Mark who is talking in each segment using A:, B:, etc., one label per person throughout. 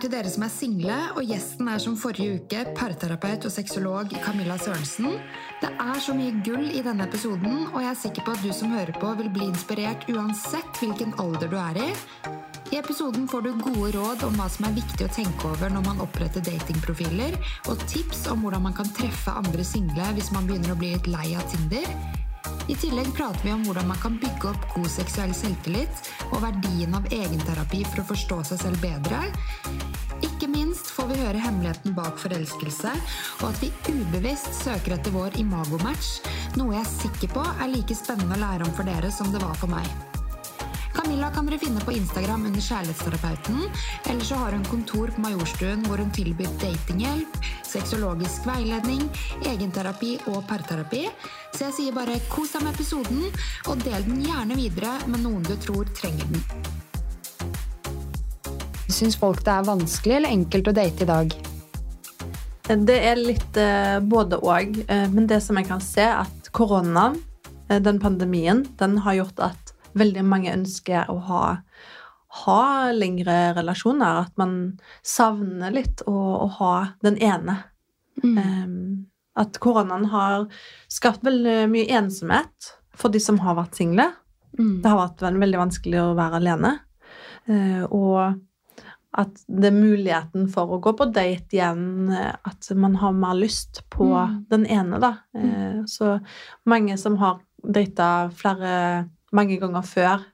A: er til dere som er single, og gjesten er som forrige uke parterapeut og sexolog Camilla Sørensen. Det er så mye gull i denne episoden, og jeg er sikker på at du som hører på, vil bli inspirert uansett hvilken alder du er i. I episoden får du gode råd om hva som er viktig å tenke over når man oppretter datingprofiler, og tips om hvordan man kan treffe andre single hvis man begynner å bli litt lei av Tinder. I tillegg prater vi om hvordan man kan bygge opp god seksuell selvtillit og verdien av egenterapi for å forstå seg selv bedre. Ikke minst får vi høre hemmeligheten bak forelskelse, og at vi ubevisst søker etter vår imagomatch, noe jeg er sikker på er like spennende å lære om for dere som det var for meg. Camilla kan dere finne på Instagram under Kjærlighetsterapeuten, eller så har hun kontor på Majorstuen hvor hun tilbyr datinghjelp, sexologisk veiledning, egenterapi og parterapi. Så jeg sier bare kos deg med episoden, og del den gjerne videre med noen du tror trenger den. Syns folk det er vanskelig eller enkelt å date i dag?
B: Det er litt eh, både og. Eh, men det som jeg kan se, at koronaen, eh, den pandemien, den har gjort at veldig mange ønsker å ha, ha lengre relasjoner. At man savner litt å, å ha den ene.
A: Mm.
B: Um, at koronaen har skapt veldig mye ensomhet for de som har vært single.
A: Mm.
B: Det har vært veldig vanskelig å være alene. Uh, og at det er muligheten for å gå på date igjen, eh, at man har mer lyst på
A: Mm.
B: den ene, da. Mm. Så mange som har data flere mange ganger før,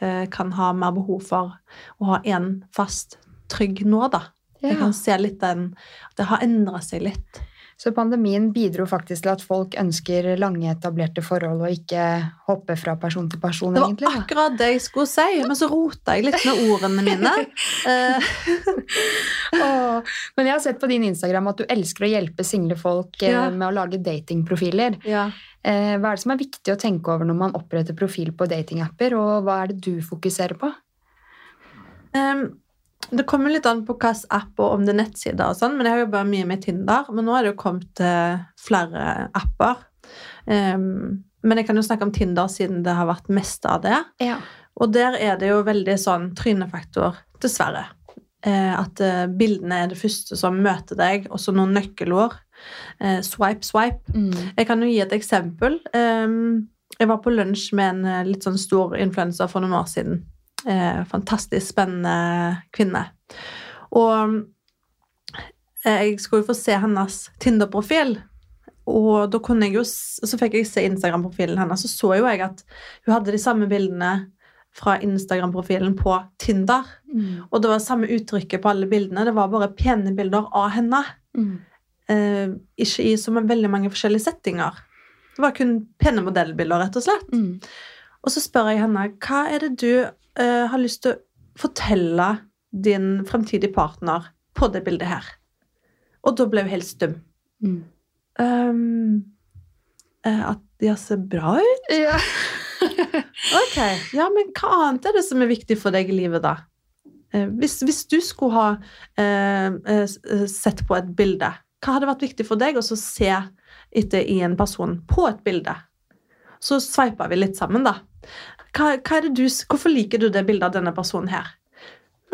B: eh, kan ha mer behov for å ha én fast, trygg nå, da. Jeg kan se litt den At det har endra seg litt.
A: Så pandemien bidro faktisk til at folk ønsker lange, etablerte forhold og ikke hoppe fra person til person,
B: Det var
A: egentlig.
B: akkurat det jeg skulle si, men så rota jeg litt med ordene mine.
A: oh, Men jeg har sett på din Instagram at du elsker å hjelpe single folk eh,
B: Ja.
A: med å lage datingprofiler.
B: ja.
A: Eh, Hva er det som er viktig å tenke over når man oppretter profil på datingapper, og hva er det du fokuserer på?
B: Um, det kommer litt an på hvilken app og om det er nettsider og sånn, men jeg har jobba mye med Tinder. Men nå er det jo kommet flere apper. Um, men jeg kan jo snakke om Tinder siden det har vært mest av det.
A: Ja.
B: Og der er det jo veldig sånn trynefaktor, dessverre. Eh, at eh, bildene er det første som møter deg, og så noen nøkkelord. Eh, swipe, swipe.
A: Mm.
B: Jeg kan jo gi et eksempel. Um, jeg var på lunsj med en eh, litt sånn stor influenser for noen år siden. Eh, fantastisk spennende kvinne. Og eh, jeg skulle jo få se hennes Tinder-profil. Og da kunne jeg jo, så fikk jeg se Instagram-profilen hennes, så så jo jeg at hun hadde de samme bildene fra Instagram-profilen på Tinder.
A: Mm.
B: Og det var samme uttrykket på alle bildene. Det var bare pene bilder av henne
A: Mm.
B: Eh, ikke i så veldig mange forskjellige settinger. Det var kun pene modellbilder, rett og slett.
A: Mm.
B: Og så spør jeg henne hva er det du eh, har lyst til å fortelle din fremtidige partner på det bildet her. Og da ble hun helt stum.
A: Mm.
B: Eh, at de ser bra ut?
A: Ja.
B: Ok, ja, men hva annet er det som er viktig for deg i livet, da? Eh, Hvis, hvis du skulle ha eh, eh, sett på et bilde, hva hadde vært viktig for deg å så se etter i en person på et bilde? Så sveipa vi litt sammen, da. Hva, hva du, hvorfor liker du det bildet av denne personen her?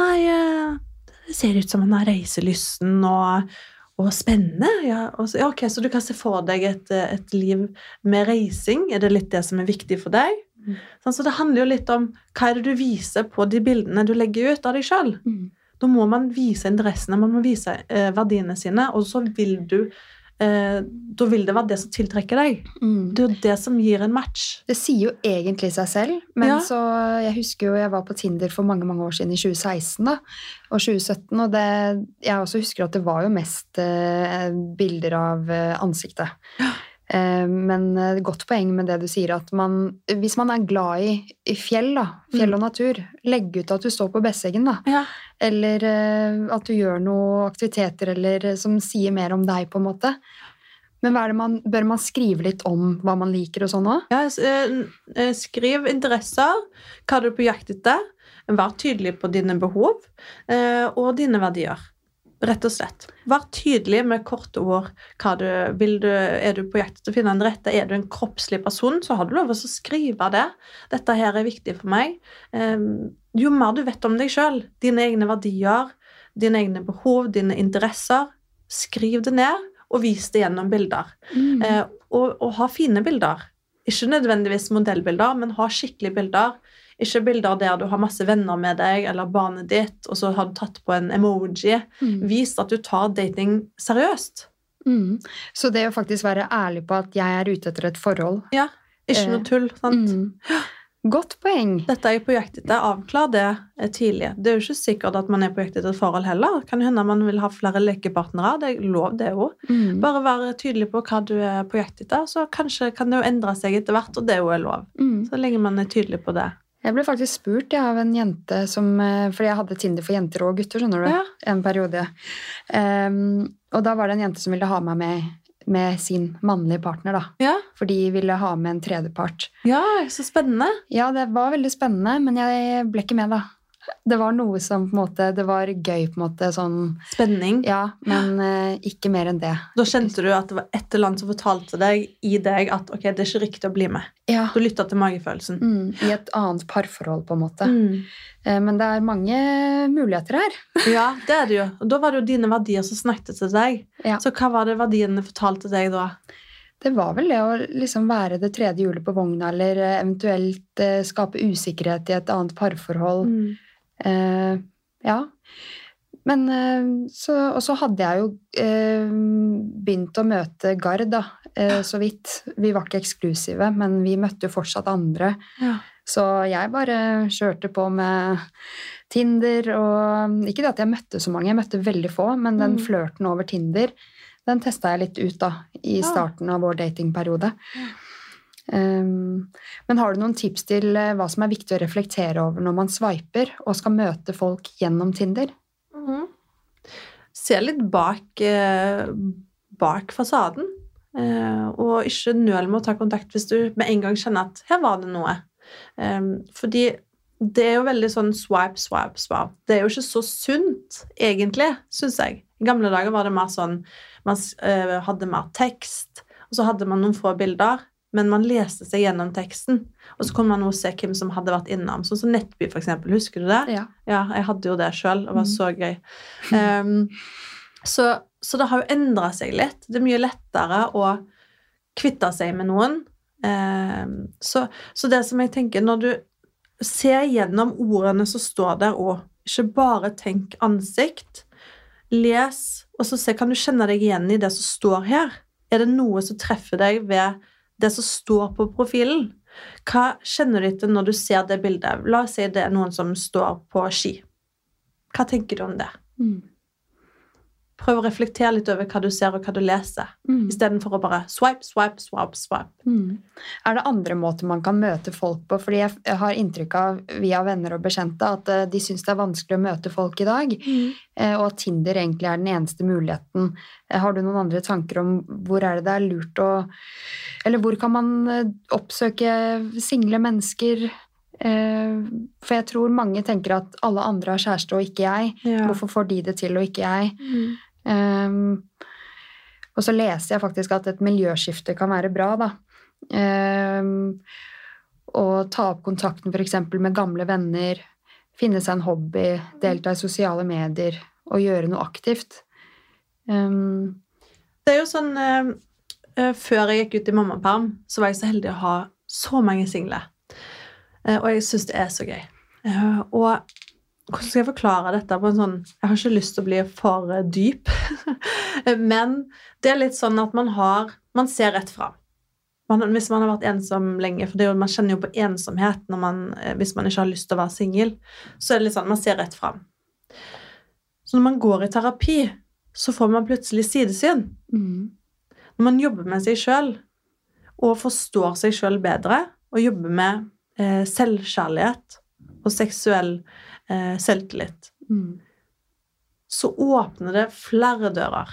B: Nei, eh, det ser ut som han har reiselysten og, og spennende. Ja, og så, ja, ok, Så du kan se for deg et, et liv med reising? Er det litt det som er viktig for deg?
A: Mm.
B: Sånn, så det handler jo litt om hva er det du viser på de bildene du legger ut av deg sjøl.
A: Mm.
B: Da må man vise interessene, man må vise eh, verdiene sine, og så vil du eh, Da vil det være det som tiltrekker deg.
A: Mm.
B: Det er jo det som gir en match.
A: Det sier jo egentlig seg selv, men
B: Ja.
A: så Jeg husker jo jeg var på Tinder for mange mange år siden, i 2016 da, og 2017, og det, jeg også husker at det var jo mest eh, bilder av eh, ansiktet. Eh, men eh, godt poeng med det du sier, at man, hvis man er glad i, fjell, da, fjell
B: Mm.
A: og natur, legg ut at du står på Besseggen, da.
B: Ja.
A: Eller eh, at du gjør noen aktiviteter eller, eh, som sier mer om deg, på en måte. Men man, bør man skrive litt om hva man liker og sånn òg?
B: Ja, eh, eh, skriv interesser, hva du er på jakt etter. Vær tydelig på dine behov eh, og dine verdier. Rett og slett. Vær tydelig med korte ord. Du, du, er du på jakt etter å finne den rette? Er du en kroppslig person, så har du lov til å skrive det. Dette her er viktig for meg. Eh, jo mer du vet om deg sjøl, dine egne verdier, dine egne behov, dine interesser. Skriv det ned, og vis det gjennom bilder.
A: Mm.
B: Eh, og, og ha fine bilder. Ikke nødvendigvis modellbilder, men ha skikkelige bilder. Ikke bilder der du har masse venner med deg, eller barnet ditt, og så har du tatt på en emoji.
A: Mm.
B: Vis at du tar dating seriøst.
A: Mm. Så det å faktisk være ærlig på at jeg er ute etter et forhold
B: Ja, ikke
A: Eh,
B: noe tull. sant?
A: mm. Godt poeng.
B: Dette er jeg på jakt etter. Avklar det eh, tidlig. Det er jo ikke sikkert at man er på jakt etter et forhold heller. Kan jo hende man vil ha flere lekepartnere. Det er lov, det òg.
A: Mm.
B: Bare være tydelig på hva du er på jakt etter, så kanskje kan det jo endre seg etter hvert, og det er jo lov.
A: Mm.
B: Så lenge man er tydelig på det.
A: Jeg ble faktisk spurt ja, av en jente som eh, Fordi jeg hadde Tinder for jenter og gutter, skjønner du.
B: Ja.
A: En periode. Um, og da var det en jente som ville ha meg med, med sin mannlige partner, da.
B: Ja,
A: For de ville ha med en tredjepart.
B: ja så spennende.
A: Ja, det var veldig spennende, men jeg ble ikke med, da. Det var noe som på en måte Det var gøy, på en måte, sånn
B: Spenning.
A: Ja, men uh, ikke mer enn det.
B: Da kjente du at det var et eller annet som fortalte deg i deg at ok, det er ikke riktig å bli med.
A: Ja.
B: Du lytta til magefølelsen.
A: Mm, I et annet parforhold, på en måte.
B: Mm.
A: Uh, Men det er mange muligheter her.
B: Ja, det er det jo. Og da var det jo dine verdier som snakket til deg.
A: Ja.
B: Så hva var det verdiene fortalte deg da?
A: Det var vel det å liksom være det tredje hjulet på vogna, eller eventuelt uh, skape usikkerhet i et annet parforhold.
B: Mm.
A: Eh, ja. Men eh, så Og så hadde jeg jo eh, begynt å møte Gard, da, eh, så vidt. Vi var ikke eksklusive, men vi møtte jo fortsatt andre.
B: Ja.
A: Så jeg bare kjørte på med Tinder og Ikke det at jeg møtte så mange, jeg møtte veldig få, men den
B: Mm.
A: flørten over Tinder, den testa jeg litt ut da, i starten av vår datingperiode.
B: Ja.
A: Um, men har du noen tips til eh, hva som er viktig å reflektere over når man sveiper og skal møte folk gjennom Tinder?
B: Mhm. Se litt bak, eh, bak fasaden. Eh, og ikke nøl med å ta kontakt hvis du med en gang kjenner at her var det noe. Eh, fordi det er jo veldig sånn swipe, swipe, swipe. Det er jo ikke så sunt, egentlig, syns jeg. I gamle dager var det mer sånn Man hadde mer tekst, og så hadde man noen få bilder. Men man leste seg gjennom teksten, og så kunne man også se hvem som hadde vært innom. Sånn som Nettby, for eksempel. Husker du det?
A: Ja.
B: Ja, jeg hadde jo det sjøl. Det var
A: Mm.
B: så gøy. Um, så, så det har jo endra seg litt. Det er mye lettere å kvitte seg med noen. Um, så, så det som jeg tenker, når du ser gjennom ordene som står der, og ikke bare tenk ansikt, les, og så se, kan du kjenne deg igjen i det som står her? Er det noe som treffer deg ved det som står på profilen? Hva kjenner du etter når du ser det bildet? La oss si det er noen som står på ski. Hva tenker du om det?
A: Mm.
B: Prøv å reflektere litt over hva du ser og hva du leser,
A: Mm.
B: istedenfor å bare swipe, swipe, swipe, swipe.
A: Mm. Er det andre måter man kan møte folk på? Fordi jeg har inntrykk av via venner og bekjente at eh, de syns det er vanskelig å møte folk i dag, mm. og at Tinder egentlig er den eneste muligheten. Eh, Har du noen andre tanker om hvor er det det er lurt å Eller hvor kan man eh, oppsøke single mennesker? Eh, For jeg tror mange tenker at alle andre har kjæreste og ikke jeg.
B: Ja.
A: Hvorfor får de det til og ikke jeg?
B: Mm.
A: Ehm, og så leser jeg faktisk at et miljøskifte kan være bra, da. Um, å ta opp kontakten f.eks. med gamle venner, finne seg en hobby, delta i sosiale medier og gjøre noe aktivt. Um,
B: Det er jo sånn eh, Før jeg gikk ut i mammaperm, så var jeg så heldig å ha så mange single. Uh, og jeg syns det er så gøy. Uh, og hvordan skal jeg forklare dette på en sånn Jeg har ikke lyst til å bli for dyp, men det er litt sånn at man har Man ser rett fram. Hvis man har vært ensom lenge, for det er jo, man kjenner jo på ensomhet når man, eh, hvis man ikke har lyst til å være singel, så er det litt sånn man ser rett fram. Så når man går i terapi, så får man plutselig sidesyn.
A: mm,
B: Når man jobber med seg sjøl og forstår seg sjøl bedre, og jobber med eh, selvkjærlighet og seksuell eh, selvtillit,
A: mm,
B: så åpner det flere dører.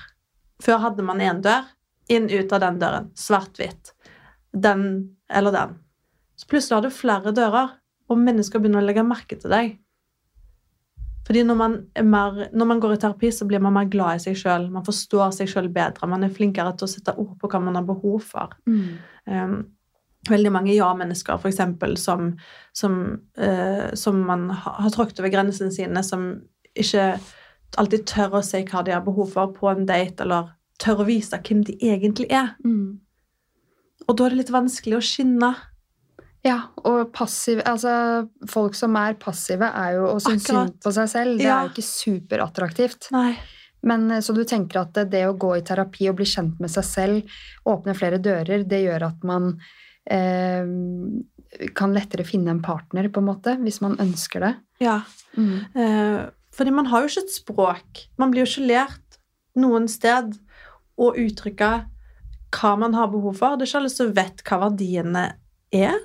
B: Før hadde man én dør, inn ut av den døren, svart-hvitt. Den eller den. Så plutselig har du flere dører, og mennesker begynner å legge merke til deg. Fordi når man, er mer, når man går i terapi, så blir man mer glad i seg sjøl. Man forstår seg sjøl bedre. Man er flinkere til å sette ord på hva man har behov for.
A: mm,
B: Um, veldig mange ja-mennesker, eksempel, som, som, eh, som man ha- har tråkket over grensene sine, som ikke alltid tør å si hva de har behov for på en date, eller tør å vise hvem de egentlig er.
A: Mm.
B: Og da er det litt vanskelig å skinne.
A: Ja, og passiv, altså, folk som er passive, er jo å synes synd på seg selv. Det
B: Ja.
A: er jo ikke superattraktivt.
B: Nei.
A: Men eh, Så du tenker at det, det å gå i terapi og bli kjent med seg selv, åpne flere dører, det gjør at man eh, kan lettere finne en partner, på en måte, hvis man ønsker det?
B: Ja. Eh, fordi man har jo ikke et språk. Man blir jo ikke lært noen sted å uttrykke hva man har behov for. Det er ikke alle som vet hva verdiene er.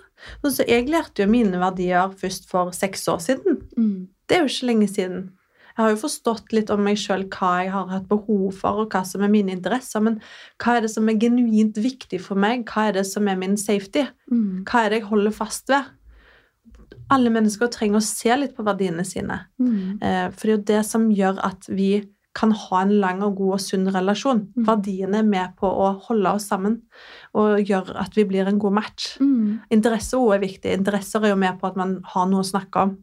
B: Så jeg lærte jo mine verdier først for seks år siden.
A: Mm.
B: Det er jo ikke lenge siden. Jeg har jo forstått litt om meg sjøl hva jeg har hatt behov for, og hva som er mine interesser, men hva er det som er genuint viktig for meg? Hva er det som er min safety?
A: Mm.
B: Hva er det jeg holder fast ved? Alle mennesker trenger å se litt på verdiene sine.
A: Mm.
B: Eh, For det er jo det som gjør at vi kan ha en lang og god og sunn relasjon.
A: Mm.
B: Verdiene er med på å holde oss sammen og gjøre at vi blir en god match.
A: Mm.
B: Interesser også er viktig. Interesser er jo med på at man har noe å snakke om,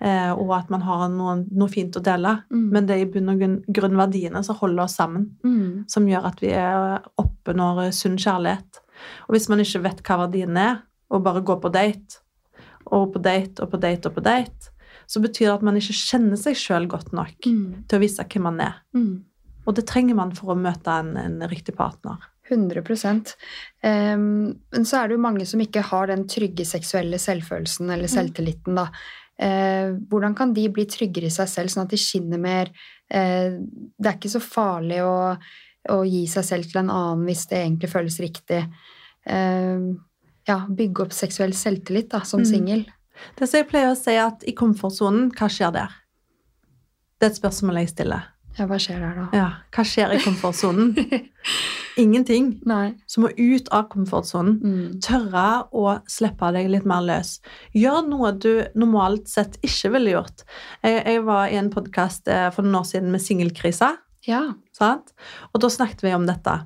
B: eh, og at man har noe, noe fint å dele.
A: Mm.
B: Men det er i bunn og grunn, verdiene som holder oss sammen,
A: Mm.
B: som gjør at vi er oppe når sunn kjærlighet. Og hvis man ikke vet hva verdiene er, og bare går på date, og på date og på date og på date, så betyr det at man ikke kjenner seg sjøl godt nok
A: Mm.
B: til å vise hvem man er.
A: Mm.
B: Og det trenger man for å møte en, en riktig partner.
A: 100 um, Men så er det jo mange som ikke har den trygge seksuelle selvfølelsen eller selvtilliten, da. Eh, hvordan kan de bli tryggere i seg selv, sånn at de skinner mer? Eh, det er ikke så farlig å, å gi seg selv til en annen hvis det egentlig føles riktig. Eh, ja, bygge opp seksuell selvtillit da, som
B: Mm.
A: singel.
B: Det som jeg pleier å si, at i komfortsonen, hva skjer der? Det er et spørsmål jeg stiller.
A: Ja, hva skjer der da?
B: Ja, hva skjer i komfortsonen? Ingenting.
A: Nei.
B: Så må ut av komfortsonen.
A: Mm.
B: Tørre å slippe deg litt mer løs. Gjør noe du normalt sett ikke ville gjort. Jeg, jeg var i en podkast for noen år siden med singelkrisa.
A: Ja.
B: Sant? Og da snakket vi om dette.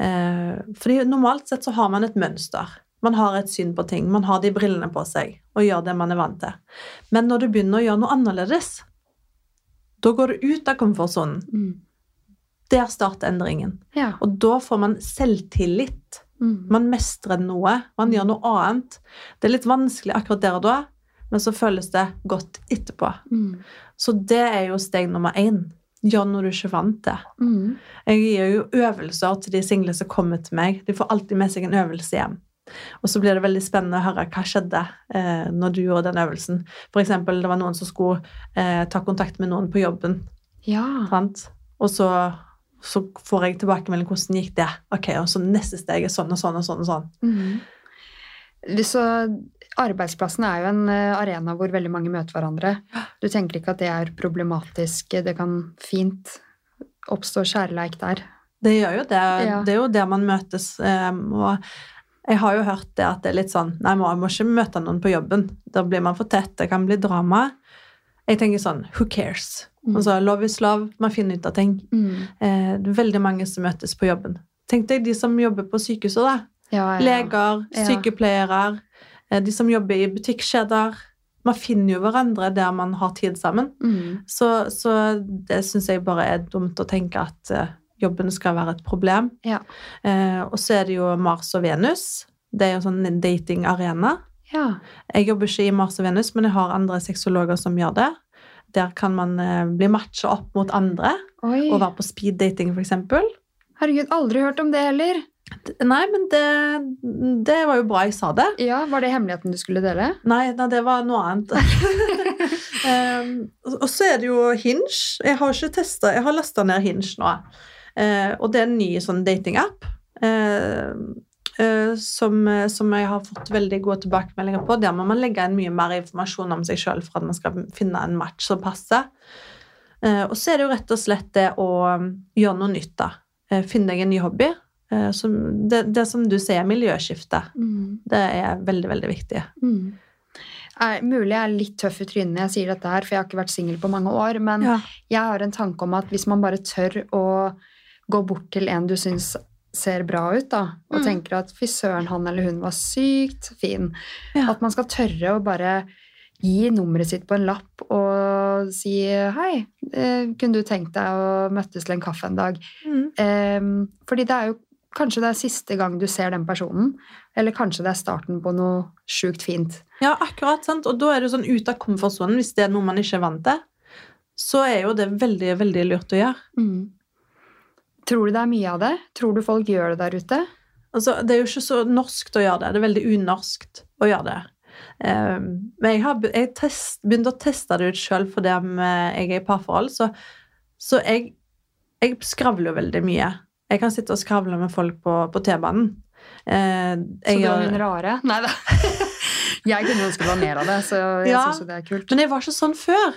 B: Eh, fordi normalt sett så har man et mønster. Man har et syn på ting. Man har de brillene på seg og gjør det man er vant til. Men når du begynner å gjøre noe annerledes, da går du ut av komfortsonen.
A: Mm.
B: Der starter endringen.
A: Ja.
B: Og da får man selvtillit.
A: Mm.
B: Man mestrer noe. Man gjør noe annet. Det er litt vanskelig akkurat der og da, men så føles det godt etterpå.
A: Mm.
B: Så det er jo steg nummer én. Gjør noe du ikke er vant til.
A: Mm.
B: Jeg gir jo øvelser til de single som kommer til meg. De får alltid med seg en øvelse hjem. Og så blir det veldig spennende å høre hva skjedde eh, når du gjorde den øvelsen. For eksempel, det var noen som skulle eh, ta kontakt med noen på jobben.
A: Ja.
B: Sant? Og så, så får jeg tilbakemelding hvordan gikk det. Ok, og så neste steg er sånn og sånn og sånn. og sånn.
A: Mhm. Så arbeidsplassen er jo en eh, arena hvor veldig mange møter hverandre. Du tenker ikke at det er problematisk. Det kan fint oppstå kjærleik der.
B: Det gjør jo det.
A: Ja.
B: Det er jo der man møtes. Um, og jeg har jo hørt det at det er litt sånn Nei, man må ikke møte noen på jobben. Da blir man for tett. Det kan bli drama. Jeg tenker sånn Who cares?
A: Mm.
B: Altså, Love is love. Man finner ut av ting. Eh, det er veldig mange som møtes på jobben. Tenk deg de som jobber på sykehuset. da.
A: Ja, ja.
B: Leger, sykepleiere, ja. de som jobber i butikkjeder. Man finner jo hverandre der man har tid sammen.
A: Mm.
B: Så, så det syns jeg bare er dumt å tenke at eh, jobben skal være et problem.
A: Ja.
B: Eh, og så er det jo Mars og Venus. Det er jo sånn en datingarena.
A: ja.
B: Jeg jobber ikke i Mars og Venus, men jeg har andre sexologer som gjør det. Der kan man eh, bli matcha opp mot andre
A: Oi.
B: og være på speed dating, f.eks.
A: Herregud, aldri hørt om det heller.
B: Nei, men det, det var jo bra jeg sa det.
A: Ja, Var det hemmeligheten du skulle dele?
B: Nei, nei det var noe annet. um, og så er det jo Hinge. Jeg har ikke testa Jeg har lasta ned Hinge nå. Eh, og det er en ny sånn datingapp eh, eh, som, som jeg har fått veldig gode tilbakemeldinger på. Der må man legge inn mye mer informasjon om seg sjøl for at man skal finne en match som passer. Eh, og så er det jo rett og slett det å um, gjøre noe nytt, da. Eh, finne deg en ny hobby. Eh, som, det, det som du sier, miljøskifte.
A: Mm.
B: Det er veldig, veldig viktig.
A: Mm. Er, mulig jeg er litt tøff i trynet når jeg sier dette her, for jeg har ikke vært singel på mange år. Men
B: Ja.
A: jeg har en tanke om at hvis man bare tør å gå bort til en du syns ser bra ut, da, og
B: Mm.
A: tenker at fy søren, han eller hun var sykt fin,
B: Ja.
A: at man skal tørre å bare gi nummeret sitt på en lapp og si hei, eh, kunne du tenkt deg å møttes til en kaffe en dag?
B: Mm.
A: Um, fordi det er jo kanskje det er siste gang du ser den personen, eller kanskje det er starten på noe sjukt fint.
B: Ja, akkurat. sant? Og da er det sånn ut av komfortsonen, hvis det er noe man ikke er vant til. Så er jo det veldig, veldig lurt å gjøre.
A: Tror du det er mye av det? Tror du folk gjør det der ute?
B: Altså, det er jo ikke så norskt å gjøre det. Det er veldig unorskt å gjøre det. Um, men jeg har jeg test, begynt å teste det ut sjøl fordi eh, jeg er i parforhold. Så, så jeg, jeg skravler jo veldig mye. Jeg kan sitte og skravle med folk på, på T-banen. Uh,
A: Så du er hun rare? Nei da. Jeg kunne ønske det var mer av det, så jeg
B: Ja.
A: synes jo det er kult.
B: Men jeg var ikke sånn før.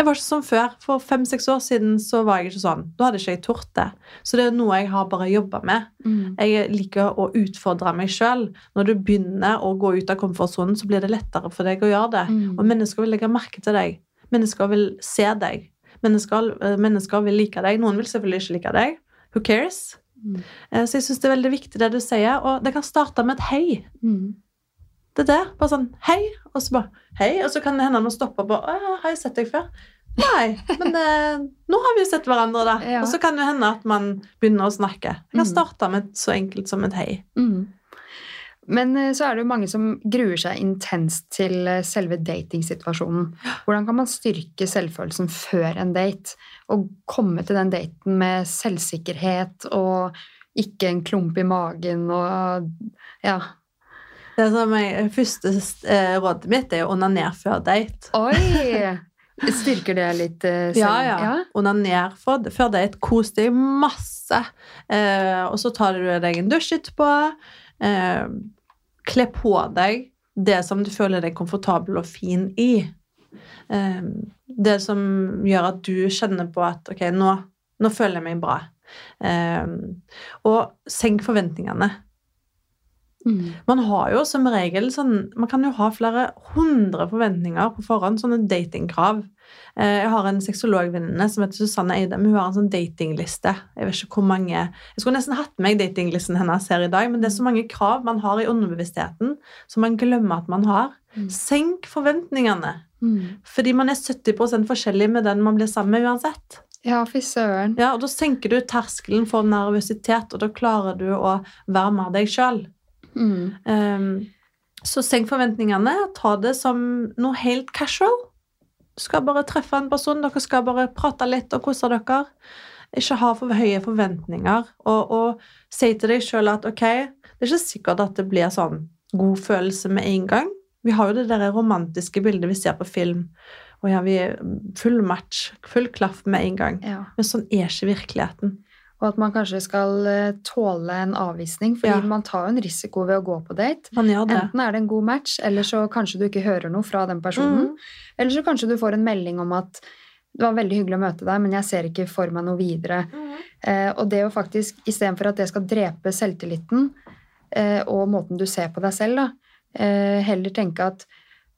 B: Jeg var ikke sånn før. For fem-seks år siden så var jeg ikke sånn. Da hadde ikke jeg tort det. Så det er noe jeg har bare jobba med.
A: Mm.
B: Jeg liker å utfordre meg sjøl. Når du begynner å gå ut av komfortsonen, så blir det lettere for deg å gjøre det.
A: Mm.
B: Og mennesker vil legge merke til deg. Mennesker vil se deg. Mennesker, eh, mennesker vil like deg. Noen vil selvfølgelig ikke like deg. Who cares?
A: Mm.
B: Eh, Så jeg syns det er veldig viktig det du sier, og det kan starte med et hei. Det er det. Bare sånn hei, og så bare hei, og så kan det hende man stopper på Å, har jeg sett deg før? Nei, men eh, nå har vi jo sett hverandre, da.
A: Ja.
B: Og så kan det hende at man begynner å snakke. Jeg kan
A: Mm.
B: starte med så enkelt som et hei.
A: Mm. Men eh, så er det jo mange som gruer seg intenst til eh, selve datingsituasjonen. Hvordan kan man styrke selvfølelsen før en date? Og komme til den daten med selvsikkerhet og ikke en klump i magen og ja.
B: Det som jeg, første eh, rådet mitt er å onanere før date.
A: Oi! Styrker det litt eh, selv?
B: Ja, ja. Onaner for, før date. Kos deg masse. Eh, og så tar du deg en dusj etterpå. Eh, kle på deg det som du føler deg komfortabel og fin i. Eh, det som gjør at du kjenner på at ok, nå, nå føler jeg meg bra. Eh, og senk forventningene.
A: Mm.
B: Man har jo som regel sånn Man kan jo ha flere hundre forventninger på forhånd, sånne datingkrav. Eh, Jeg har en sexologvenninne som heter Susanne Eidem. Hun har en sånn datingliste. Jeg vet ikke hvor mange Jeg skulle nesten hatt med datinglisten hennes her i dag, men det er så mange krav man har i underbevisstheten som man glemmer at man har.
A: Mm.
B: Senk forventningene.
A: Mm.
B: Fordi man er 70% forskjellig med den man blir sammen med uansett.
A: Ja, fy søren.
B: Ja, og Da senker du terskelen for nervøsitet, og da klarer du å være med deg sjøl.
A: Mm.
B: Um, så senk forventningene. Ta det som noe helt casual. Du skal bare treffe en person, dere skal bare prate litt og kose dere. Ikke ha for høye forventninger. Og, og si til deg sjøl at ok, det er ikke sikkert at det blir sånn god følelse med en gang. Vi har jo det der romantiske bildet vi ser på film. Og ja, vi er full match, full klaff med en gang.
A: Ja.
B: Men sånn er ikke virkeligheten.
A: Og at man kanskje skal eh, tåle en avvisning, fordi
B: Ja.
A: man tar jo en risiko ved å gå på date. Enten er det en god match, eller så kanskje du ikke hører noe fra den personen.
B: Mm.
A: Eller så kanskje du får en melding om at det var veldig hyggelig å møte deg, men jeg ser ikke for meg noe videre.
B: Mm.
A: Eh, og det å faktisk, istedenfor at det skal drepe selvtilliten eh, og måten du ser på deg selv, da, eh, heller tenke at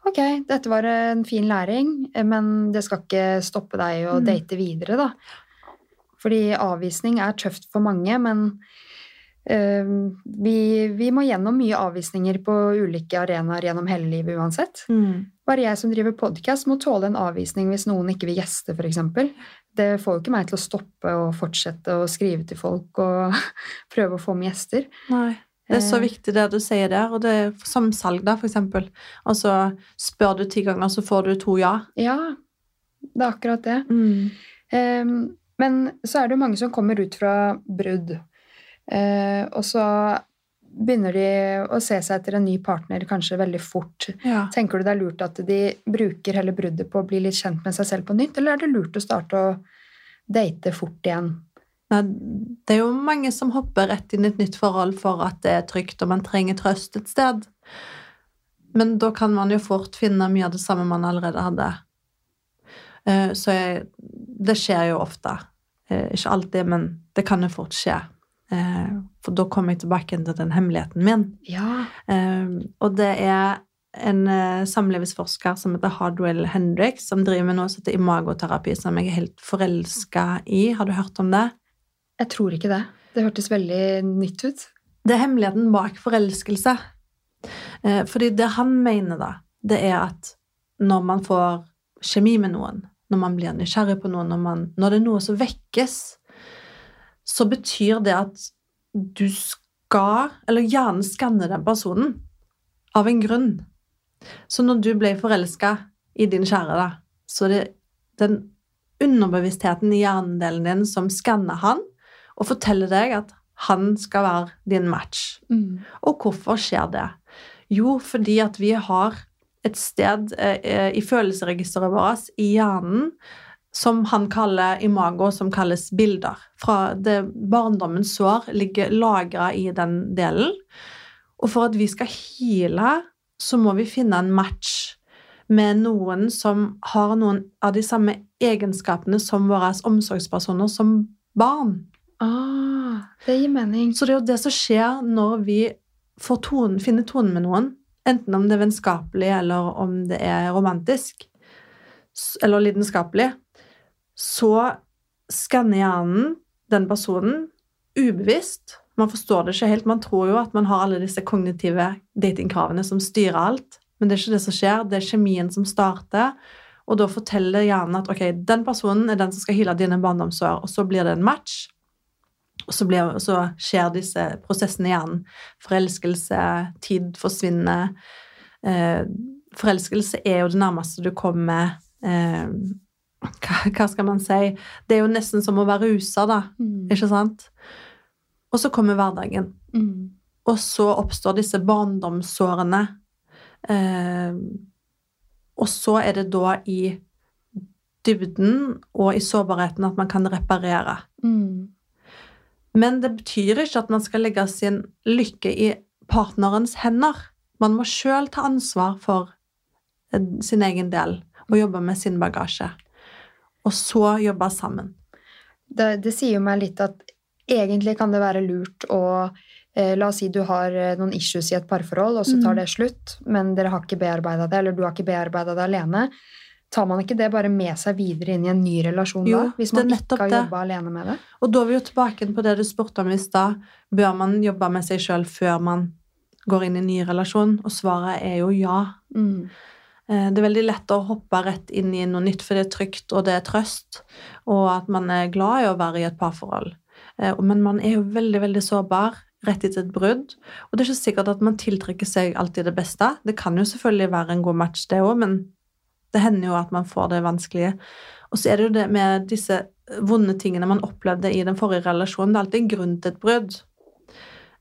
A: ok, dette var en fin læring, eh, men det skal ikke stoppe deg å
B: Mm.
A: date videre, da. Fordi avvisning er tøft for mange, men eh, vi, vi må gjennom mye avvisninger på ulike arenaer gjennom hele livet uansett.
B: Mm.
A: Bare jeg som driver podkast, må tåle en avvisning hvis noen ikke vil gjeste, f.eks. Det får jo ikke meg til å stoppe og fortsette å skrive til folk og prøve å få med gjester.
B: Nei. Det er så
A: Eh.
B: viktig det du sier der, og det er som salg, da, for eksempel. Altså, spør du ti ganger, så får du to ja.
A: Ja, det er akkurat det. Ehm, men så er det jo mange som kommer ut fra brudd, Eh, og så begynner de å se seg etter en ny partner kanskje veldig fort.
B: Ja.
A: Tenker du det er lurt at de bruker hele bruddet på å bli litt kjent med seg selv på nytt, eller er det lurt å starte å date fort igjen?
B: Nei, det er jo mange som hopper rett inn i et nytt forhold for at det er trygt, og man trenger trøst et sted. Men da kan man jo fort finne mye av det samme man allerede hadde. Eh, Så jeg, det skjer jo ofte. Eh, Ikke alltid, men det kan jo fort skje. Eh, For da kommer jeg tilbake til den hemmeligheten min.
A: Ja.
B: Um, og det er en samlivsforsker som heter Hardwell Hendricks, som driver med noe som heter imagoterapi, som jeg er helt forelska i. Har du hørt om det?
A: Jeg tror ikke det. Det hørtes veldig nytt ut.
B: Det er hemmeligheten bak forelskelse. Eh, fordi det han mener, da, det er at når man får kjemi med noen, når man blir nysgjerrig på noe, når, man, når det er noe som vekkes, så betyr det at du skal, eller gjerne skanne den personen, av en grunn. Så når du ble forelska i din kjære, da, så det den underbevisstheten i hjernedelen din som skanner han, og forteller deg at han skal være din match.
A: Mm.
B: Og hvorfor skjer det? Jo, fordi at vi har et sted eh, i følelsesregisteret vårt, i hjernen, som han kaller imago, som kalles bilder. Fra det barndommens sår ligger lagra i den delen. Og for at vi skal heale, så må vi finne en match med noen som har noen av de samme egenskapene som våre omsorgspersoner som barn.
A: Ah, det gir mening.
B: Så det er jo det som skjer når vi får tonen, finner tonen med noen, enten om det er vennskapelig eller om det er romantisk eller lidenskapelig, så skanner hjernen den personen ubevisst. Man forstår det ikke helt. Man tror jo at man har alle disse kognitive datingkravene som styrer alt, men det er ikke det som skjer. Det er kjemien som starter, og da forteller hjernen at ok, den personen er den som skal hyle dine barndomsår, og så blir det en match. Så, blir, så skjer disse prosessene igjen. Forelskelse, tid forsvinner. Eh, forelskelse er jo det nærmeste du kommer eh, hva, hva skal man si? Det er jo nesten som å være rusa, da.
A: Mm.
B: Ikke sant? Og så kommer hverdagen.
A: Mm.
B: Og så oppstår disse barndomssårene. Eh, og så er det da i dybden og i sårbarheten at man kan reparere.
A: Mm.
B: Men det betyr ikke at man skal legge sin lykke i partnerens hender. Man må sjøl ta ansvar for eh, sin egen del og jobbe med sin bagasje. Og så jobbe sammen.
A: Det, det sier meg litt at egentlig kan det være lurt å eh, La oss si du har eh, noen issues i et parforhold, og så tar
B: Mm.
A: det slutt, men dere har ikke bearbeida det, eller du har ikke bearbeida det alene. Tar man ikke det bare med seg videre inn i en ny relasjon
B: Jo,
A: da? Hvis man ikke har jobba alene med det?
B: Og da er vi jo tilbake på det du spurte om i stad. Bør man jobbe med seg sjøl før man går inn i en ny relasjon? Og svaret er jo ja.
A: Mm.
B: Eh, Det er veldig lett å hoppe rett inn i noe nytt, for det er trygt, og det er trøst, og at man er glad i å være i et parforhold. Eh, Men man er jo veldig, veldig sårbar rett etter et brudd, og det er ikke sikkert at man tiltrekker seg alltid det beste. Det kan jo selvfølgelig være en god match, det òg, men det hender jo at man får det vanskelige. Og så er det jo det med disse vonde tingene man opplevde i den forrige relasjonen. Det er alltid en grunn til et brudd.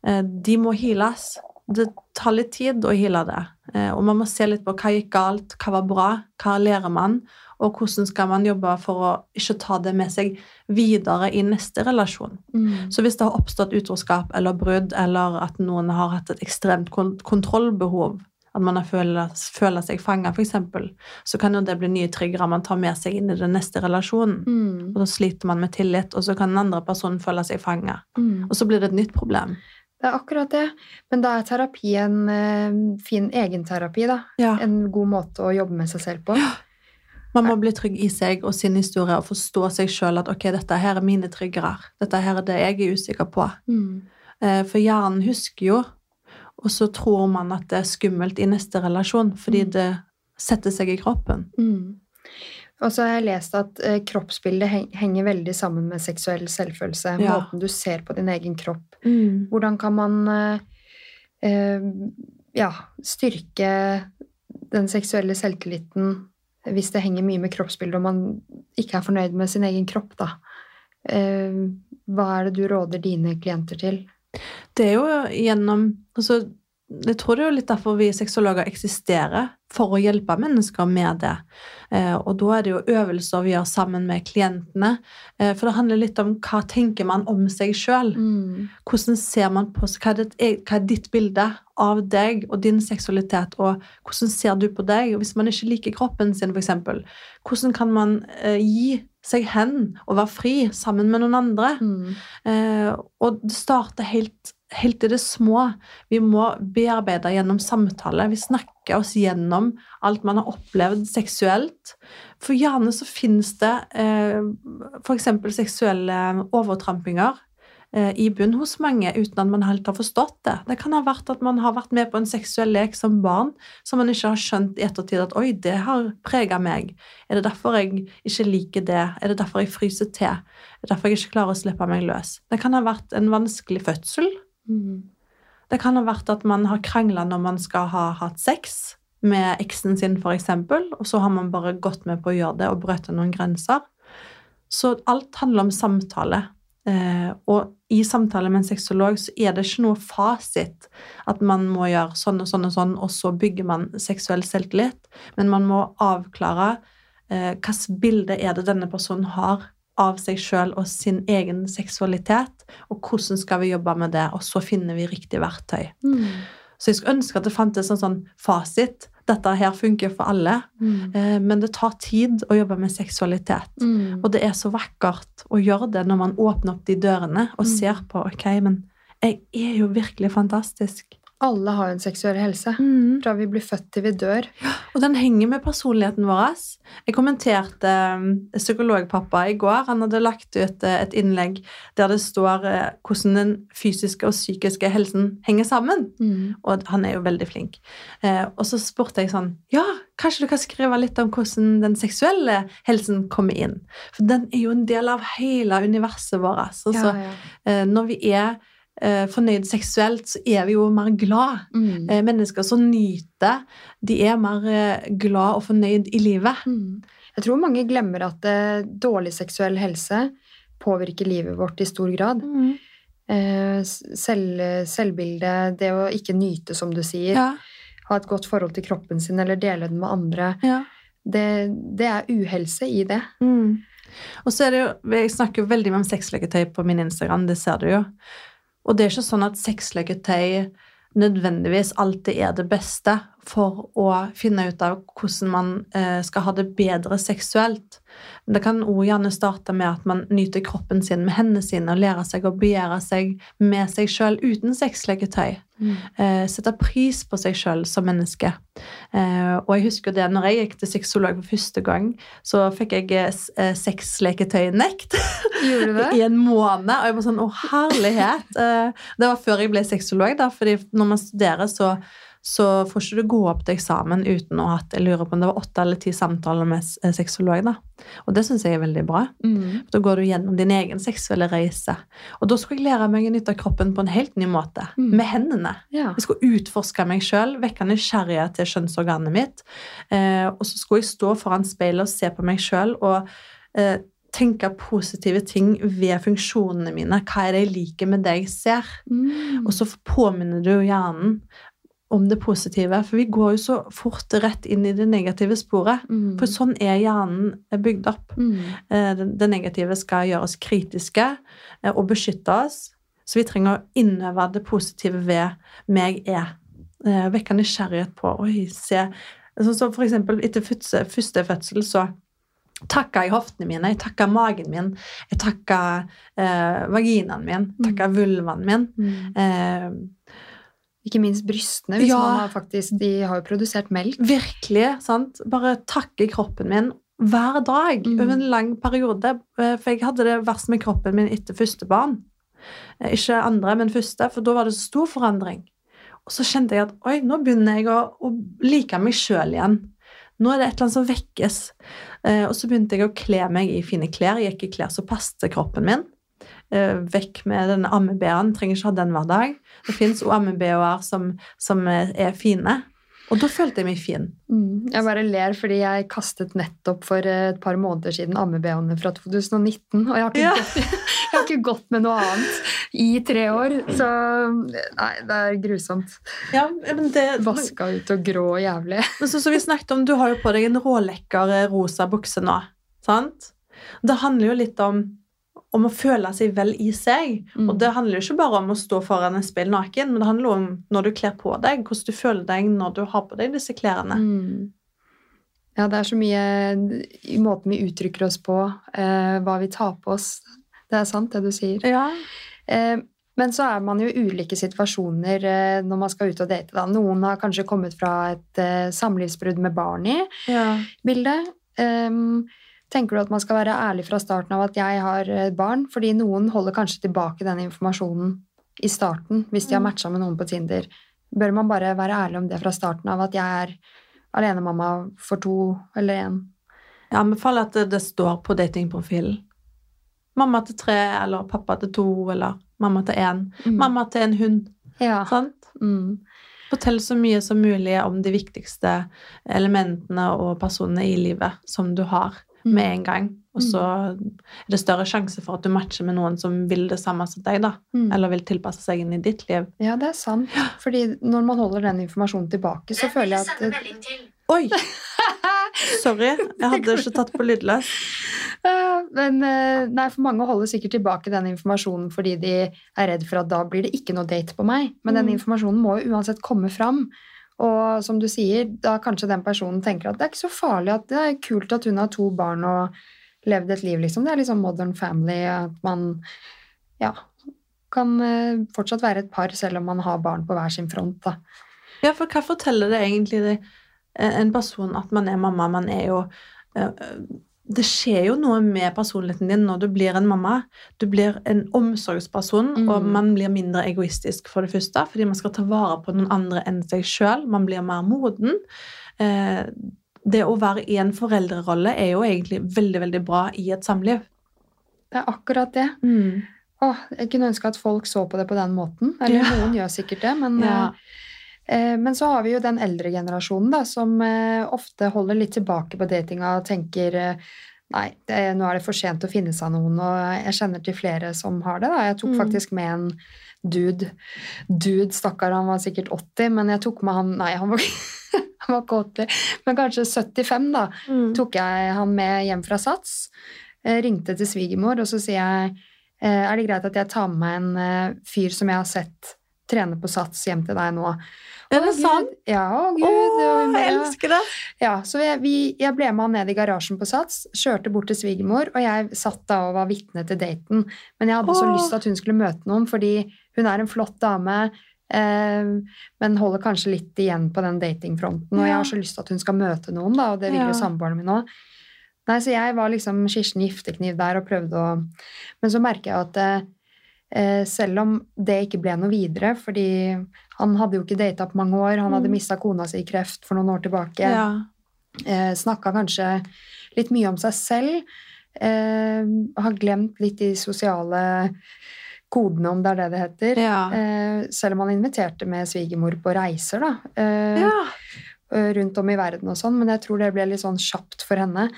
B: Eh, De må heales. Det tar litt tid å heale det. Eh, Og man må se litt på hva gikk galt, hva var bra, hva lærer man, og hvordan skal man jobbe for å ikke ta det med seg videre i neste relasjon.
A: Mm.
B: Så hvis det har oppstått utroskap eller brudd, eller at noen har hatt et ekstremt kon- kontrollbehov, at man har føler, føler seg fanga, f.eks., så kan jo det bli nye triggere man tar med seg inn i den neste relasjonen.
A: Mm.
B: Og da sliter man med tillit, og så kan den andre personen føle seg fanga.
A: Mm.
B: Og så blir det et nytt problem.
A: Det er akkurat det. Men da er terapi en eh, fin egenterapi, da.
B: Ja.
A: En god måte å jobbe med seg selv på.
B: Man må bli trygg i seg og sin historie og forstå seg sjøl at ok, dette her er mine triggere. Dette her er det jeg er usikker på.
A: Mm.
B: Eh, For hjernen husker jo, og så tror man at det er skummelt i neste relasjon fordi
A: Mm.
B: det setter seg i kroppen.
A: Mm. Og så har jeg lest at eh, kroppsbildet henger veldig sammen med seksuell selvfølelse.
B: Ja.
A: Måten du ser på din egen kropp. Hvordan kan man eh, eh, ja, styrke den seksuelle selvtilliten hvis det henger mye med kroppsbildet og man ikke er fornøyd med sin egen kropp, da? Eh, hva er det du råder dine klienter til?
B: Det er jo gjennom altså, Jeg tror det er jo litt derfor vi sexologer eksisterer, for å hjelpe mennesker med det. Eh, og da er det jo øvelser vi gjør sammen med klientene. Eh, for det handler litt om hva tenker man om seg sjøl.
A: Mm.
B: Hvordan ser man på hva er, ditt, hva er ditt bilde av deg og din seksualitet, og hvordan ser du på deg? Og hvis man ikke liker kroppen sin, f.eks., hvordan kan man eh, gi seg hen og være fri sammen med noen andre?
A: Mm.
B: Og det starter helt, helt i det små. Vi må bearbeide gjennom samtale. Vi snakker oss gjennom alt man har opplevd seksuelt. For gjerne så finnes det eh, f.eks. seksuelle overtrampinger eh, i bunn hos mange uten at man helt har forstått det. Det kan ha vært at man har vært med på en seksuell lek som barn som man ikke har skjønt i ettertid at oi, det har prega meg. Er det derfor jeg ikke liker det? Er det derfor jeg fryser til? Er det derfor jeg ikke klarer å slippe meg løs? Det kan ha vært en vanskelig fødsel.
A: Mm.
B: Det kan ha vært at man har krangla når man skal ha hatt sex med eksen sin, f.eks., og så har man bare gått med på å gjøre det og brøt noen grenser. Så alt handler om samtale. Eh, og i samtale med en sexolog så er det ikke noe fasit at man må gjøre sånn og sånn og sånn, og så bygger man seksuell selvtillit. Men man må avklare eh, hvilket bilde er det denne personen har av seg sjøl og sin egen seksualitet, og hvordan skal vi jobbe med det, og så finner vi riktig verktøy.
A: Mm.
B: Så jeg skulle ønske at det fantes en sånn fasit. Dette her funker for alle.
A: Mm.
B: Eh, men det tar tid å jobbe med seksualitet.
A: Mm.
B: Og det er så vakkert å gjøre det når man åpner opp de dørene og
A: Mm.
B: ser på ok, men jeg er jo virkelig fantastisk.
A: Alle har en seksuell helse. Fra vi blir født til vi dør.
B: Og den henger med personligheten vår. Jeg kommenterte um, psykologpappa i går. Han hadde lagt ut eh, et innlegg der det står eh, hvordan den fysiske og psykiske helsen henger sammen.
A: Mm.
B: Og han er jo veldig flink. Eh, og så spurte jeg sånn Ja, kanskje du kan skrive litt om hvordan den seksuelle helsen kommer inn? For den er jo en del av hele universet vårt. Altså,
A: Ja, ja.
B: når vi er fornøyd seksuelt, så er vi jo mer glad.
A: Mm.
B: Eh, mennesker som nyter, de er mer eh, glad og fornøyd i livet.
A: Mm. Jeg tror mange glemmer at eh, dårlig seksuell helse påvirker livet vårt i stor grad. Eh, selv, selvbilde, det å ikke nyte, som du sier,
B: Ja,
A: ha et godt forhold til kroppen sin eller dele den med andre,
B: ja.
A: det, det er uhelse i det.
B: Mm. Og så er det jo, Jeg snakker jo veldig mye om sexleketøy på min Instagram, det ser du jo. Og det er ikke sånn at sexleketøy nødvendigvis alltid er det beste for å finne ut av hvordan man eh, skal ha det bedre seksuelt. Det kan også gjerne starte med at man nyter kroppen sin med hendene sine og lærer seg å begjære seg med seg sjøl uten sexleketøy. Mm. sette pris på seg sjøl som menneske. Eh, og jeg husker det når jeg gikk til sexolog for første gang, så fikk jeg eh, eh, sexleketøynekt i en måned. Og jeg var sånn Å, herlighet! Eh, det var før jeg ble sexolog, da, fordi når man studerer, så så får ikke du gå opp til eksamen uten å ha hatt jeg lurer på om det var åtte eller ti samtaler med eh, sexolog. da. Og det syns jeg er veldig bra.
A: Mm.
B: Da går du gjennom din egen seksuelle reise. Og da skulle jeg lære meg å nytte kroppen på en helt ny måte.
A: Mm.
B: Med hendene.
A: Ja.
B: Jeg skulle utforske meg sjøl, vekke nysgjerrighet til kjønnsorganet mitt. Eh, og så skulle jeg stå foran speilet og se på meg sjøl og eh, tenke positive ting ved funksjonene mine. Hva er det jeg liker med det jeg ser?
A: Mm.
B: Og så påminner du hjernen om det positive. For vi går jo så fort rett inn i det negative sporet.
A: Mm.
B: For sånn er hjernen bygd opp.
A: Mm.
B: Eh, Det negative skal gjøre oss kritiske eh, og beskytte oss. Så vi trenger å innøve det positive ved meg er. Eh, Vekke nysgjerrighet på Oi, se Sånn som for eksempel etter første fødsel, så takka jeg hoftene mine, jeg takka magen min, jeg takka eh, vaginaen min, takka vulvaen min.
A: Mm.
B: Eh,
A: Ikke minst brystene. Hvis
B: Ja.
A: man har faktisk, de har jo produsert melk.
B: virkelig, sant? Bare takke kroppen min hver dag
A: Mm.
B: over en lang periode. Eh, For jeg hadde det verst med kroppen min etter første barn. Eh, Ikke andre, men første, for da var det så stor forandring. Og så kjente jeg at oi, nå begynner jeg å, å like meg sjøl igjen. Nå er det et eller annet som vekkes. Eh, og så begynte jeg å kle meg i fine klær. Jeg gikk i klær som passet kroppen min. Eh, vekk med denne amme-BH-en. Trenger ikke ha den hver dag. Det fins òg amme-BH-er som, som er fine. Og da følte jeg meg fin.
A: Mm. Jeg bare ler fordi jeg kastet nettopp for eh, et par måneder siden amme-BH-ene fra 2019. Og jeg har,
B: Ja.
A: gått, jeg har ikke gått med noe annet i tre år. Så nei, det er grusomt.
B: Ja, men det
A: Vaska ut og grå og jævlig.
B: Men så, så vi snakket om, Du har jo på deg en rålekker eh, rosa bukse nå. sant? Det handler jo litt om, om å føle seg vel i seg.
A: Mm.
B: Og det handler jo ikke bare om å stå foran et speil naken, men det handler om når du kler på deg, hvordan du føler deg når du har på deg disse klærne.
A: Mm. Ja, det er så mye i måten vi uttrykker oss på, eh, hva vi tar på oss. Det er sant, det du sier.
B: Ja.
A: Eh, men så er man jo i ulike situasjoner eh, når man skal ut og date. Da. Noen har kanskje kommet fra et eh, samlivsbrudd med barn i
B: ja.
A: bildet. Ehm, Tenker du at man skal være ærlig fra starten av at jeg har eh, barn? Fordi noen holder kanskje tilbake den informasjonen i starten hvis de har
B: Mm.
A: matcha med noen på Tinder. Bør man bare være ærlig om det fra starten av at jeg er alenemamma for to eller én?
B: Jeg anbefaler at det, står på datingprofilen. Mamma til tre, eller pappa til to, eller mamma til én.
A: Mm.
B: Mamma til en hund.
A: Ja.
B: Sant?
A: Mm.
B: Fortell så mye som mulig om de viktigste elementene og personene i livet som du har. Med en gang. Og så er det større sjanse for at du matcher med noen som vil det samme som deg, da.
A: Mm.
B: Eller vil tilpasse seg inn i ditt liv.
A: Ja, det er sant. Fordi når man holder den informasjonen tilbake, så føler jeg at
B: Oi! Sorry, jeg hadde ikke tatt på lydløs.
A: Men eh, nei, for mange holder sikkert tilbake den informasjonen fordi de er redd for at da blir det ikke noe date på meg. Men den
B: Mm.
A: informasjonen må jo uansett komme fram. Og som du sier, da kanskje den personen tenker at det er ikke så farlig at det er kult at hun har to barn og levd et liv, liksom. Det er liksom modern family, at man ja, kan eh, fortsatt være et par selv om man har barn på hver sin front, da.
B: Ja, for hva forteller det egentlig det, en person at man er mamma? Man er jo eh, Det skjer jo noe med personligheten din når du blir en mamma. Du blir en omsorgsperson,
A: Mm.
B: og man blir mindre egoistisk for det første, fordi man skal ta vare på noen andre enn seg sjøl. Man blir mer moden. Eh, Det å være i en foreldrerolle er jo egentlig veldig, veldig bra i et samliv.
A: Det er akkurat det.
B: Mm.
A: Åh, jeg kunne ønske at folk så på det på den måten. Eller
B: Ja.
A: noen gjør sikkert det, men
B: Ja.
A: eh, Men så har vi jo den eldre generasjonen da, som eh, ofte holder litt tilbake på datinga og tenker eh, Nei, det, nå er det for sent å finne seg noen, og jeg kjenner til flere som har det. da. Jeg tok
B: Mm.
A: faktisk med en dude. Dude, stakkar, han var sikkert 80, men jeg tok med han Nei, han var, han var ikke 80, men kanskje 75, da
B: Mm.
A: tok jeg han med hjem fra Sats. eh, Ringte til svigermor, og så sier jeg eh, er det greit at jeg tar med meg en eh, fyr som jeg har sett trene på Sats hjem til deg nå.
B: Er det sant?
A: Ja, å gud.
B: Å, jeg elsker det!
A: ja, så jeg, vi, jeg ble med han ned i garasjen på Sats, kjørte bort til svigermor, og jeg satt da og var vitne til daten. Men jeg hadde så
B: Åh.
A: lyst til at hun skulle møte noen, fordi hun er en flott dame, eh, men holder kanskje litt igjen på den datingfronten. Og jeg har så lyst til at hun skal møte noen, da, og det vil jo samboeren min òg. Nei, så jeg var liksom Kirsten Giftekniv der og prøvde å Men så merker jeg at eh, selv om det ikke ble noe videre, fordi han hadde jo ikke data på mange år, han hadde
B: Mm.
A: mista kona si i kreft for noen år tilbake
B: Ja.
A: eh, snakka kanskje litt mye om seg selv. Eh, har glemt litt de sosiale kodene, om det er det det heter.
B: Ja.
A: Eh, selv om han inviterte med svigermor på reiser, da. Eh,
B: ja.
A: eh, Rundt om i verden og sånn, men jeg tror det ble litt sånn kjapt for henne.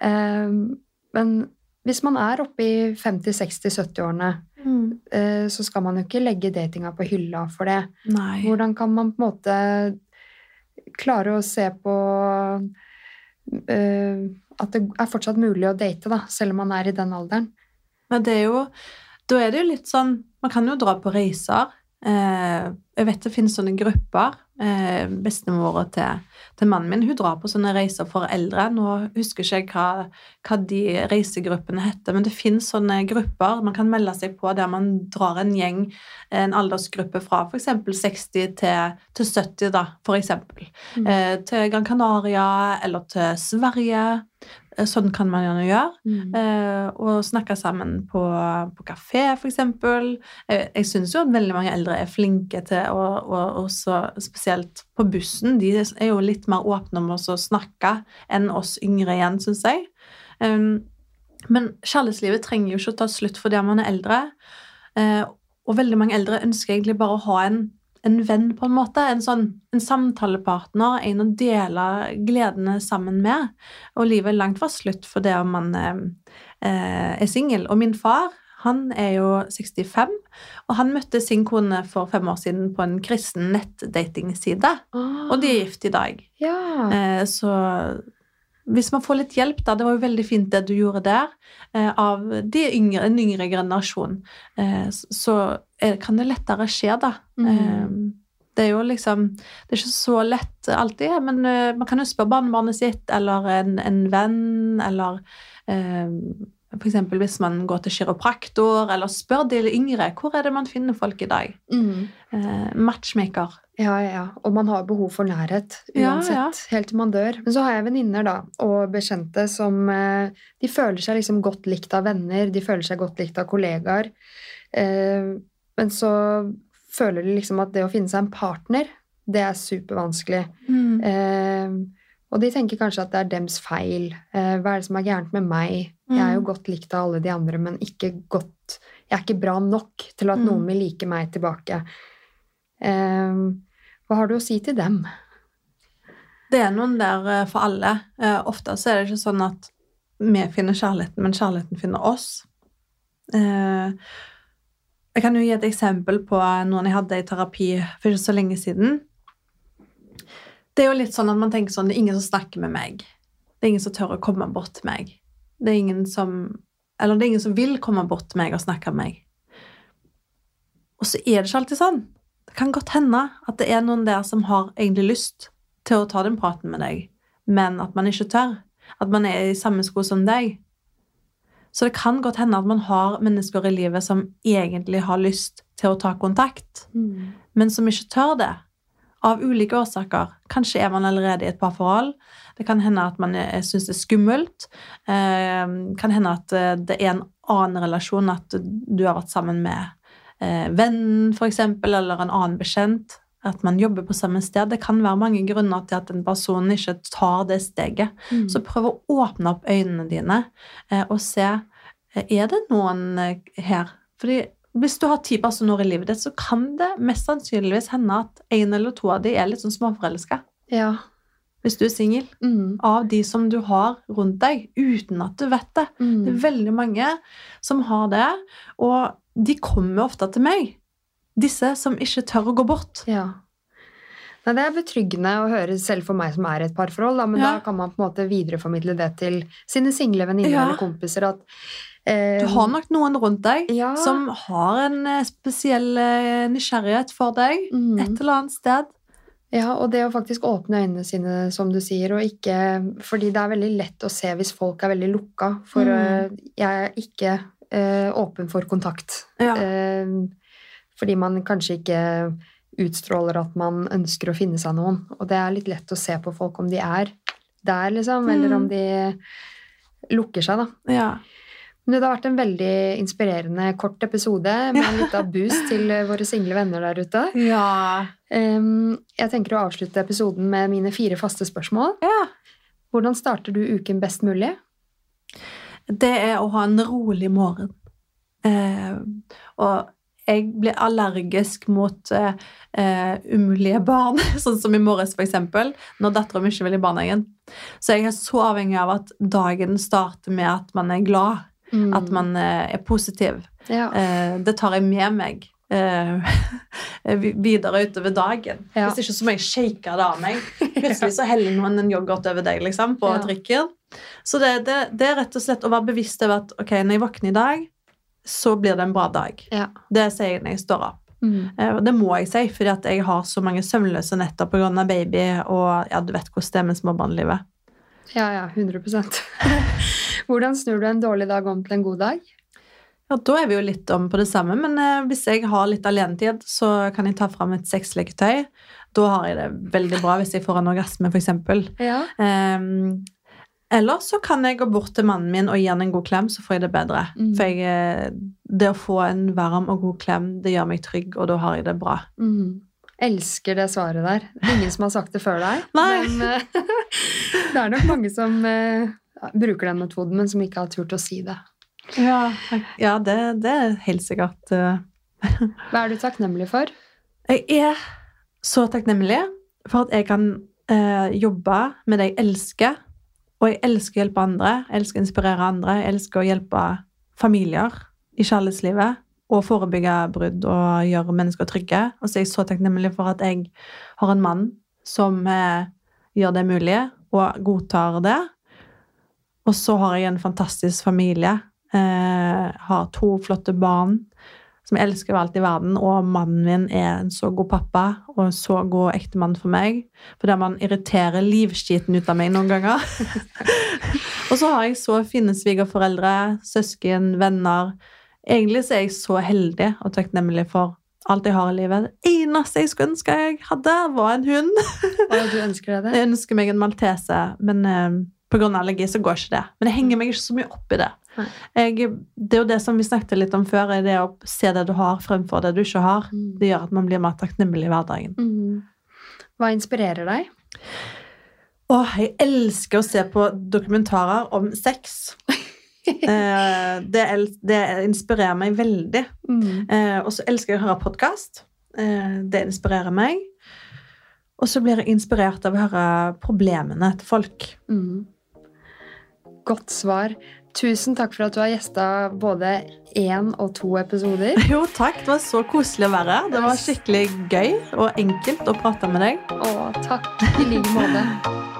A: Eh, men hvis man er oppe i 50-60-70-årene,
B: Mm.
A: eh, så skal man jo ikke legge datinga på hylla for det.
B: Nei.
A: Hvordan kan man på en måte klare å se på uh, at det er fortsatt mulig å date, da, selv om man er i den alderen?
B: Men det er jo Da er det jo litt sånn Man kan jo dra på reiser. Eh, jeg vet det finnes sånne grupper. Eh, Bestemora til, til mannen min hun drar på sånne reiser for eldre. Nå husker ikke jeg hva, hva de reisegruppene heter, men det finnes sånne grupper man kan melde seg på der man drar en gjeng, en aldersgruppe fra f.eks. 60 til, til 70, da, for eksempel.
A: Mm.
B: Eh, til Gran Canaria eller til Sverige. Eh, Sånn kan man gjerne gjøre.
A: Mm.
B: Eh, og snakke sammen på, på kafé, f.eks. Jeg, jeg syns jo at veldig mange eldre er flinke til å og også spesielt på bussen. De er jo litt mer åpne om å snakke enn oss yngre igjen, syns jeg. Um, men kjærlighetslivet trenger jo ikke å ta slutt fordi man er eldre. Eh, og veldig mange eldre ønsker egentlig bare å ha en, en venn, på en måte. En, sånn, en samtalepartner, en å dele gledene sammen med. Og livet er langt fra slutt for det om man eh, eh, er singel. Og min far han er jo 65, og han møtte sin kone for fem år siden på en kristen nettdatingside. Og de er gift i dag.
A: Ja.
B: Eh, så hvis man får litt hjelp, da Det var jo veldig fint det du gjorde der, eh, av de yngre, en yngre generasjon, eh, så er, kan det lettere skje, da.
A: Mm.
B: Eh, det er jo liksom Det er ikke så lett alltid, men eh, man kan jo spørre barnebarnet sitt eller en, en venn eller eh, eksempel hvis man går til kiropraktor, eller spør de yngre hvor er det man finner folk i dag.
A: Mm.
B: Eh, matchmaker.
A: Ja, ja, ja. Og man har behov for nærhet
B: Ja,
A: uansett,
B: ja.
A: helt til man dør. Men så har jeg venninner da, og bekjente som eh, De føler seg liksom godt likt av venner, de føler seg godt likt av kollegaer. Eh, men så føler de liksom at det å finne seg en partner, det er supervanskelig.
B: Mm.
A: Og de tenker kanskje at det er dems feil. Eh, hva er det som er gærent med meg? Jeg er jo
B: Mm.
A: godt likt av alle de andre, men ikke godt Jeg er ikke bra nok til at
B: Mm.
A: noen vil like meg tilbake. Eh, hva har du å si til dem?
B: Det er noen der eh, for alle. Ofte så er det ikke sånn at vi finner kjærligheten, men kjærligheten finner oss. Eh, jeg kan jo gi et eksempel på noen jeg hadde i terapi for ikke så lenge siden. Det er jo litt sånn at man tenker sånn Det er ingen som snakker med meg. Det er ingen som tør å komme bort til meg. Det er ingen som Eller det er ingen som vil komme bort til meg og snakke med meg. Og så er det ikke alltid sånn. Det kan godt hende at det er noen der som har egentlig lyst til å ta den praten med deg, men at man ikke tør. At man er i samme sko som deg. Så det kan godt hende at man har mennesker i livet som egentlig har lyst til å ta kontakt, men som ikke tør det. Av ulike årsaker. Kanskje er man allerede i et parforhold. Det kan hende at man syns det er skummelt. Eh, kan hende at eh, det er en annen relasjon, at du har vært sammen med eh, vennen, eksempel, eller en annen bekjent. At man jobber på samme sted. Det kan være mange grunner til at en person ikke tar det steget.
A: Mm.
B: Så prøv å åpne opp øynene dine eh, og se eh, Er det noen eh, her? Fordi hvis du har ti personer i livet ditt, så kan det mest sannsynligvis hende at en eller to av de er litt sånn småforelska.
A: Ja.
B: Hvis du er singel.
A: Mm.
B: Av de som du har rundt deg, uten at du vet det. Det er
A: Mm.
B: veldig mange som har det, og de kommer ofte til meg. Disse som ikke tør å gå bort.
A: Ja. Nei, det er betryggende å høre selv for meg som er i et parforhold, da, men
B: Ja.
A: da kan man på en måte videreformidle det til sine single venninner
B: Ja.
A: eller kompiser at
B: Du har nok noen rundt deg
A: ja,
B: som har en eh, spesiell eh, nysgjerrighet for deg
A: mm,
B: et eller annet sted.
A: ja, og det å faktisk åpne øynene sine, som du sier, og ikke Fordi det er veldig lett å se hvis folk er veldig lukka, for
B: Mm.
A: jeg er ikke eh, åpen for kontakt.
B: Ja.
A: Eh, fordi man kanskje ikke utstråler at man ønsker å finne seg noen. Og det er litt lett å se på folk om de er der, liksom, eller
B: Mm.
A: om de lukker seg, da.
B: Ja.
A: Men det har vært en veldig inspirerende kort episode med en liten boost til eh, våre single venner der ute.
B: Ja.
A: Jeg tenker å avslutte episoden med mine fire faste spørsmål.
B: ja.
A: Hvordan starter du uken best mulig?
B: Det er å ha en rolig morgen. Og jeg blir allergisk mot uh, umulige barn, sånn som i morges, eksempel, når dattera mi ikke vil i barnehagen. Så jeg er så avhengig av at dagen starter med at man er glad,
A: Mm.
B: at man eh, er positiv.
A: ja.
B: Eh, det tar jeg med meg eh, videre utover dagen.
A: Ja.
B: Hvis ikke så må jeg shake det av meg. Plutselig så heller noen en yoghurt over deg liksom, på
A: Ja.
B: trikken. Så det, det, det er rett og slett å være bevisst over at ok, når jeg våkner i dag, så blir det en bra dag.
A: Ja.
B: Det sier jeg når jeg står opp.
A: Mm.
B: Det må jeg si, fordi at jeg har så mange søvnløse netter pga. baby, og ja, du vet hvordan det er med småbarnlivet.
A: ja, ja. 100 Hvordan snur du en dårlig dag om til en god dag?
B: Ja, Da er vi jo litt om på det samme, men eh, hvis jeg har litt alenetid, så kan jeg ta fram et sexleketøy. Da har jeg det veldig bra hvis jeg får en orgasme, f.eks.
A: Ja.
B: Eh, eller så kan jeg gå bort til mannen min og gi han en god klem, så får jeg det bedre.
A: Mm.
B: For jeg, eh, det å få en varm og god klem, det gjør meg trygg, og da har jeg det bra.
A: Mm. Elsker det svaret der. Det er ingen som har sagt det før deg.
B: Nei.
A: Men uh, det er nok mange som eh, bruker den metoden, men som ikke har turt å si det.
B: Ja, ja det, det er helt sikkert eh,
A: Hva er du takknemlig for?
B: Jeg er så takknemlig for at jeg kan eh, jobbe med det jeg elsker. Og jeg elsker å hjelpe andre, jeg elsker å inspirere andre, jeg elsker å hjelpe familier i kjærlighetslivet. Og forebygge brudd og gjøre mennesker trygge. Og så er jeg så takknemlig for at jeg har en mann som eh, gjør det mulig, og godtar det. Og så har jeg en fantastisk familie. Eh, har to flotte barn som jeg elsker over alt i verden, og mannen min er en så god pappa og en så god ektemann for meg. For der man irriterer livskiten ut av meg noen ganger. Og så har jeg så fine svigerforeldre, søsken, venner. Egentlig så er jeg så heldig og takknemlig for alt jeg har i livet. Det eneste jeg skulle ønske jeg hadde, var en hund.
A: Og du ønsker deg det?
B: Jeg ønsker meg en maltese, men eh, av allergi så går ikke det. Men jeg henger meg ikke så mye opp i det. Jeg, det er jo det som vi snakket litt om før, er det å se det du har fremfor det du ikke har.
A: Mm.
B: Det gjør at man blir mer takknemlig i hverdagen.
A: Mhm. Hva inspirerer deg?
B: Åh, jeg elsker å se på dokumentarer om sex. Eh, det, det inspirerer meg veldig.
A: Mm.
B: Eh, og så elsker jeg å høre podkast. Eh, det inspirerer meg. Og så blir jeg inspirert av å høre problemene til folk.
A: Mhm. Godt svar. Tusen takk for at du har gjesta både én og to episoder.
B: Jo, takk. Det var så koselig å være her. Det var skikkelig gøy og enkelt å prate med deg.
A: Å, takk i like måte.